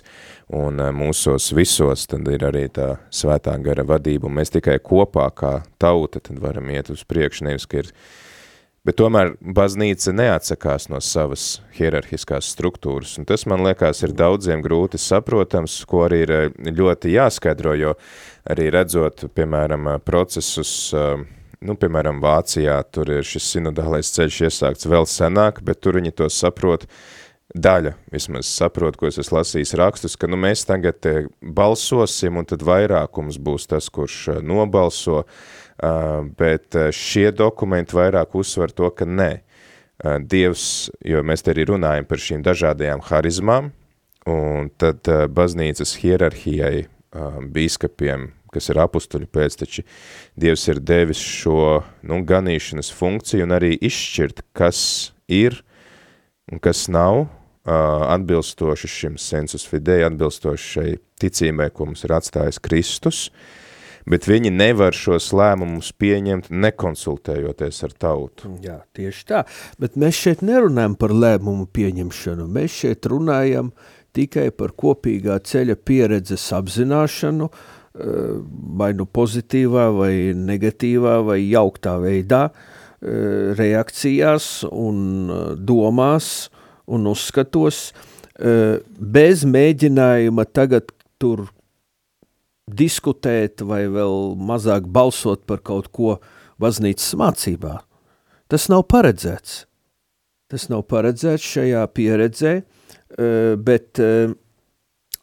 un mūsos visos tad ir arī tā svētā gara vadība, un mēs tikai kopā kā tauta tad varam iet uz priekšu, nevis, ka ir Bet tomēr baznīca neatsakās no savas hierarhiskās struktūras, un tas, man liekas, ir daudziem grūti saprotams, ko arī ir eh, ļoti jāskaidro, jo arī redzot, piemēram, eh, procesus, eh, nu, piemēram, Vācijā, tur ir šis sinodālais ceļš iesākts vēl senāk, bet tur viņi to saprot, daļa. Vismaz saprot, ko es esmu lasījis rakstus, ka nu, mēs tagad balsosim, un tad vairākums būs tas, kurš nobalso, uh, Uh, bet uh, šie dokumenti vairāk uzsver to, ka nē, uh, Dievs, jo mēs te arī runājam par šīm dažādajām harizmām, un tad baznīcas hierarhijai, bīskapiem, kas ir apustuļu pēcteči, Dievs ir devis šo nu, ganīšanas funkciju un arī izšķirt, kas ir un kas nav atbilstoši šim sensus fidei, atbilstoši šai ticībai, ko mums ir atstājis Kristus, bet viņi nevar šos lēmumus pieņemt nekonsultējoties ar tautu. Jā, tieši tā, bet mēs šeit nerunājam par lēmumu pieņemšanu, mēs šeit runājam tikai par kopīgā ceļa pieredzes apzināšanu, eh, vai nu pozitīvā, vai negatīvā, vai jauktā veidā, eh, reakcijās un eh, domās un uzskatos, bez mēģinājuma tagad tur diskutēt vai vēl mazāk balsot par kaut ko baznīcas mācībā. Tas nav paredzēts. Tas nav paredzēts šajā pieredzē, eh, bet eh,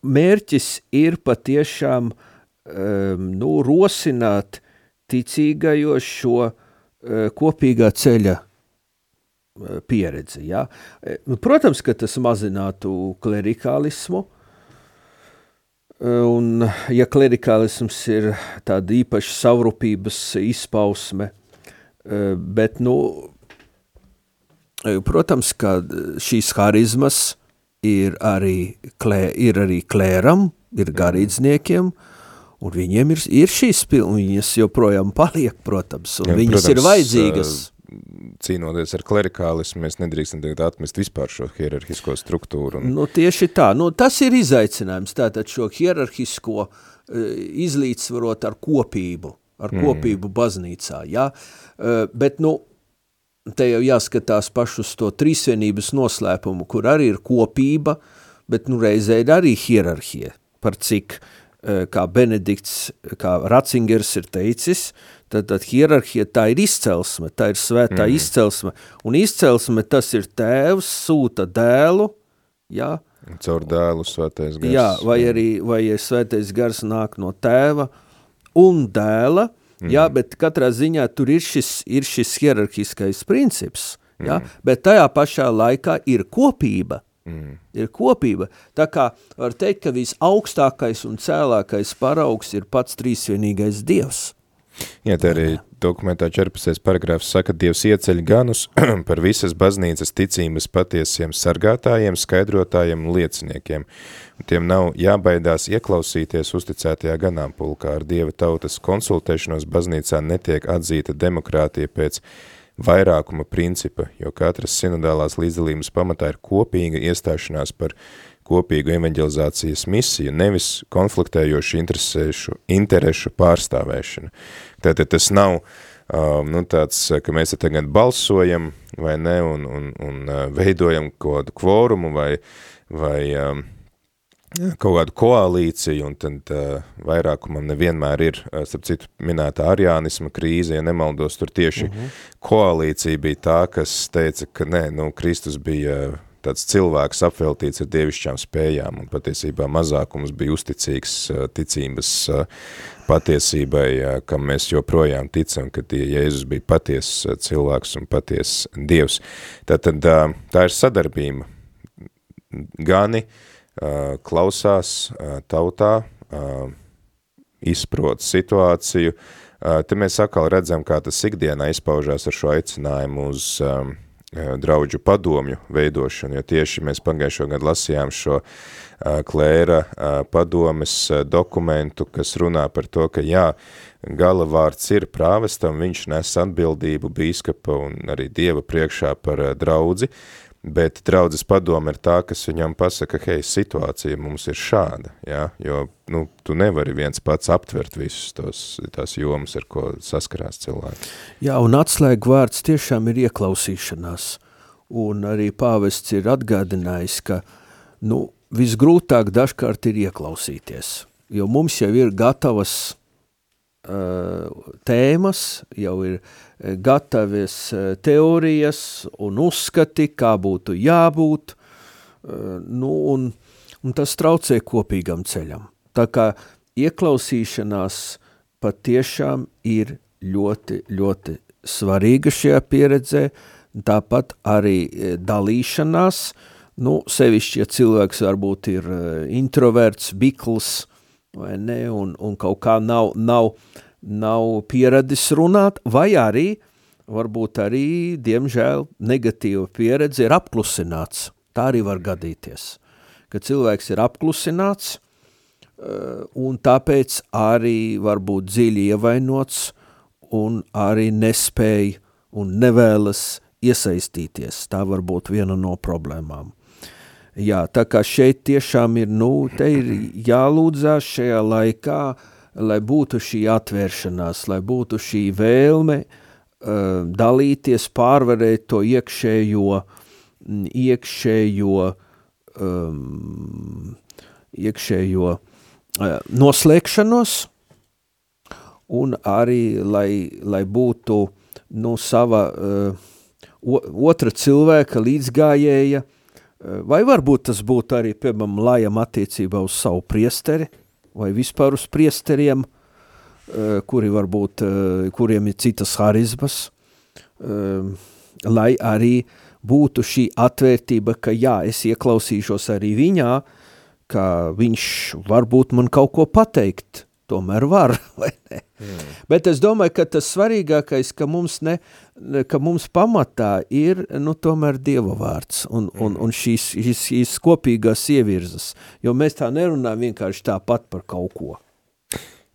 mērķis ir patiešām eh, nu, rosināt ticīgajos šo kopīgā ceļa pieredzi. Ja? Nu, protams, ka tas mazinātu klerikālismu, Un, ja klerikālisms ir tāda īpaša savrupības izpausme, eh, bet, nu, protams, ka šīs harizmas ir arī, klē, ir arī klēram, ir garīdzniekiem, un viņiem ir, ir šīs pilnas, viņas joprojām paliek, protams, un Jā, viņas protams, ir vajadzīgas. Uh, cīnoties ar klerikālismu, mēs nedrīkstam tagad atmest vispār šo hierarhisko struktūru. Un... Nu, tieši tā. Nu, tas ir izaicinājums, tātad šo hierarhisko uh, izlīdzvarot ar kopību, ar mm. kopību baznīcā, ja? Uh, bet, nu, te jau jāskatās pašus to trīsvienības noslēpumu, kur arī ir kopība, bet, nu, reizē ir arī hierarhija, par cik, uh, kā Benedikts, kā Ratzingers ir teicis, uh, Tad, tad hierarhija tā ir izcelsme, tā ir svētā mm. izcelsme. Un izcelsme tas ir tēvs, sūta dēlu, jā. Caur dēlu svētais gars. Jā, vai arī vai svētais gars nāk no tēva un dēla, mm. jā, bet katrā ziņā tur ir šis, ir šis hierarhiskais princips, jā, mm. bet tajā pašā laikā ir kopība. Mm. Ir kopība. Tā kā var teikt, ka visaugstākais un cēlākais paraugs ir pats trīsvienīgais Dievs. Jā, tā arī dokumentā 14. paragrāfs saka, Dievs ieceļ ganus par visas baznīcas ticības patiesiem sargātājiem, skaidrotājiem un lieciniekiem. Tiem nav jābaidās ieklausīties uzticētajā ganāmpulkā. Ar Dieva tautas konsultēšanos baznīcā netiek atzīta demokrātija pēc vairākuma principa, jo katras sinodālās līdzdalības pamatā ir kopīga iestāšanās par kopīgu evanģelizācijas misiju, nevis konfliktējošu interesēšu, interešu pārstāvēšanu. Tātad tas nav um, nu, tāds, ka mēs tagad balsojam vai ne, un, un, un uh, veidojam kādu kvorumu vai, vai um, kaut kādu koalīciju, un tad uh, vairākumam nevienmēr ir, uh, starp citu, minētā ariānisma krīze, ja nemaldos, tur tieši uh -huh. koalīcija bija tā, kas teica, ka nē, nu, Kristus bija tāds cilvēks apveltīts ar dievišķām spējām, un patiesībā mazākums bija uzticīgs ticības patiesībai, kam mēs joprojām ticam, ka tie Jēzus bija paties cilvēks un paties Dievs. Tātad tā ir sadarbība. Gani, klausās tautā, izprot situāciju. Te mēs atkal redzam, kā tas ikdienā izpaužās ar šo aicinājumu uz draudžu padomju veidošanu, jo tieši mēs pagājušo gadu lasījām šo klēra padomes dokumentu, kas runā par to, ka jā, gala vārds ir prāvestam, viņš nes atbildību bīskapa un arī dieva priekšā par draudzi, bet draudzes padoma ir tā, kas viņam pasaka, hei, situācija mums ir šāda, ja? jo nu, tu nevari viens pats aptvert visus tos, tās jomas, ar ko saskarās cilvēki. Jā, un atslēgu vārds tiešām ir ieklausīšanās, un arī pāvests ir atgādinājis, ka nu, visgrūtāk dažkārt ir ieklausīties, jo mums jau ir gatavas tēmas, jau ir gatavies eh, teorijas un uzskati, kā būtu jābūt, eh, nu, un, un tas traucē kopīgam ceļam. Tā kā ieklausīšanās patiešām ir ļoti, ļoti svarīga šajā pieredzē, tāpat arī eh, dalīšanās, nu, sevišķi, ja cilvēks varbūt ir introverts, bikls, vai ne, un, un kaut kā nav, nav nav pieradis runāt, vai arī, varbūt arī, diemžēl, negatīva pieredze ir apklusināts. Tā arī var gadīties, ka cilvēks ir apklusināts eh, un tāpēc arī var būt dziļi ievainots un arī nespēj un nevēlas iesaistīties. Tā var būt viena no problēmām. Jā, tā kā šeit tiešām ir, nu, ir jālūdzās šajā laikā, lai būtu šī atvēršanās, lai būtu šī vēlme uh, dalīties, pārvarēt to iekšējo, iekšējo, um, iekšējo uh, noslēgšanos, un arī, lai, lai būtu nu, sava uh, otra cilvēka līdzgājēja, uh, vai varbūt tas būtu arī, piemēram, lajam attiecībā uz savu priesteri, vai vispār uz priesteriem, eh, kuri varbūt, eh, kuriem ir citas harizmas, eh, lai arī būtu šī atvērtība, ka jā, es ieklausīšos arī viņā, ka viņš varbūt man kaut ko pateikt, tomēr var? Mm. Bet es domāju, ka tas svarīgākais, ka mums, ne, ka mums pamatā ir, nu, tomēr Dieva vārds un, mm. un, un šīs, šīs, šīs kopīgās ievirzas, jo mēs tā nerunājam vienkārši tāpat par kaut ko.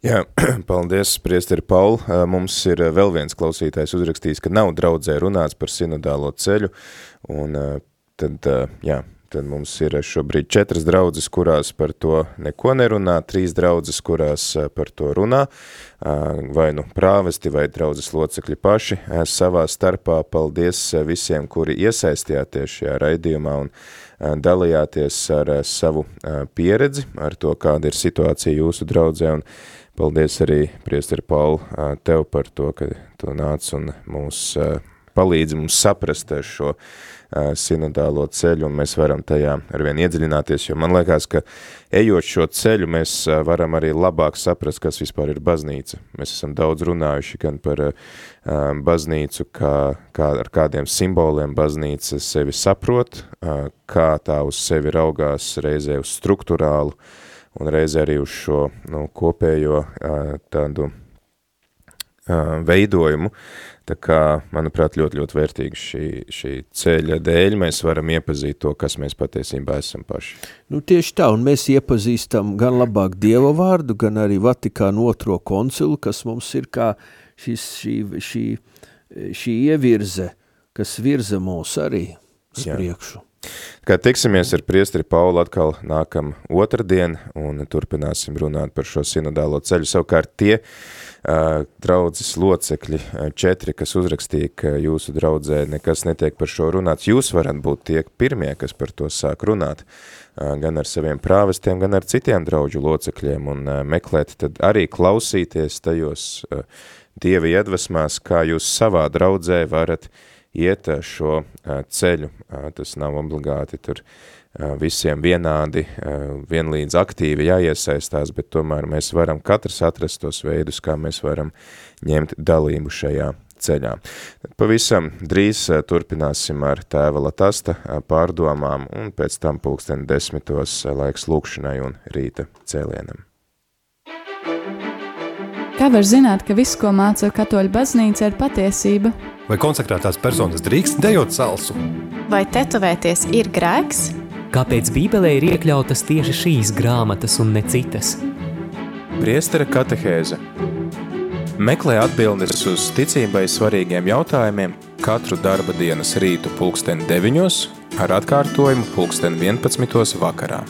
Jā, paldies, priesteri Paul. Mums ir vēl viens klausītājs uzrakstījis, ka nav draudzē runāts par sinodālo ceļu, un tad, jā, Tad mums ir šobrīd četras draudzes, kurās par to neko nerunā, trīs draudzes, kurās par to runā, vai nu prāvesti vai draudzes locekļi paši savā starpā. Paldies visiem, kuri iesaistījāties šajā raidījumā un dalījāties ar savu pieredzi, ar to, kāda ir situācija jūsu draudzē, un paldies arī, priesteri Paul, tev par to, ka tu nāc un mūs palīdzi mums saprast šo sinodālo ceļu, un mēs varam tajā arvien iedziļināties, jo man liekas, ka ejot šo ceļu, mēs varam arī labāk saprast, kas vispār ir baznīca. Mēs esam daudz runājuši gan par baznīcu, kā, kā ar kādiem simboliem baznīca sevi saprot, kā tā uz sevi raugās reizē uz struktūrālu, un reizē arī uz šo nu, kopējo tādu veidojumu. Tā kā, manuprāt, ļoti, ļoti vērtīgi šī, šī ceļa dēļ mēs varam iepazīt to, kas mēs patiesībā esam paši. Nu, tieši tā, un mēs iepazīstam gan labāk Dieva vārdu, gan arī Vatikānu otro koncilu, kas mums ir kā šis, šī, šī, šī ievirze, kas virza mūs arī uz priekšu. Kā tiksimies ar priesteri Paulu atkal nākam otrdien un turpināsim runāt par šo sinodālo ceļu. Savukārt tie draudzes locekļi, uh, četri, kas uzrakstīja, ka jūsu draudzē nekas netiek par šo runāts, jūs varat būt tie pirmie, kas par to sāk runāt, uh, gan ar saviem prāvestiem, gan ar citiem draudžu locekļiem un meklēt, tad arī klausīties tajos Dieva iedvesmās, kā jūs savā draudzē varat iet šo ceļu. Tas nav obligāti tur visiem vienādi, vienlīdz aktīvi jāiesaistās, bet tomēr mēs varam katrs atrast tos veidus, kā mēs varam ņemt dalību šajā ceļā. Pavisam drīz turpināsim ar tēva Latasta pārdomām un pēc tam pulksteni desmitos laiks lūkšanai un rīta cēlienam. Kā var zināt, ka viss, ko māca katoļu baznīca, ir patiesība? Vai konsekrētās personas drīkst dejot salsu? Vai tetovēties ir grēks? Kāpēc Bībelē ir iekļautas tieši šīs grāmatas un ne citas? Priestera katehēze Meklē atbildes uz ticībai svarīgiem jautājumiem katru darba dienas rītu pulksteni 9 ar atkārtojumu pulksteni 11 vakarā.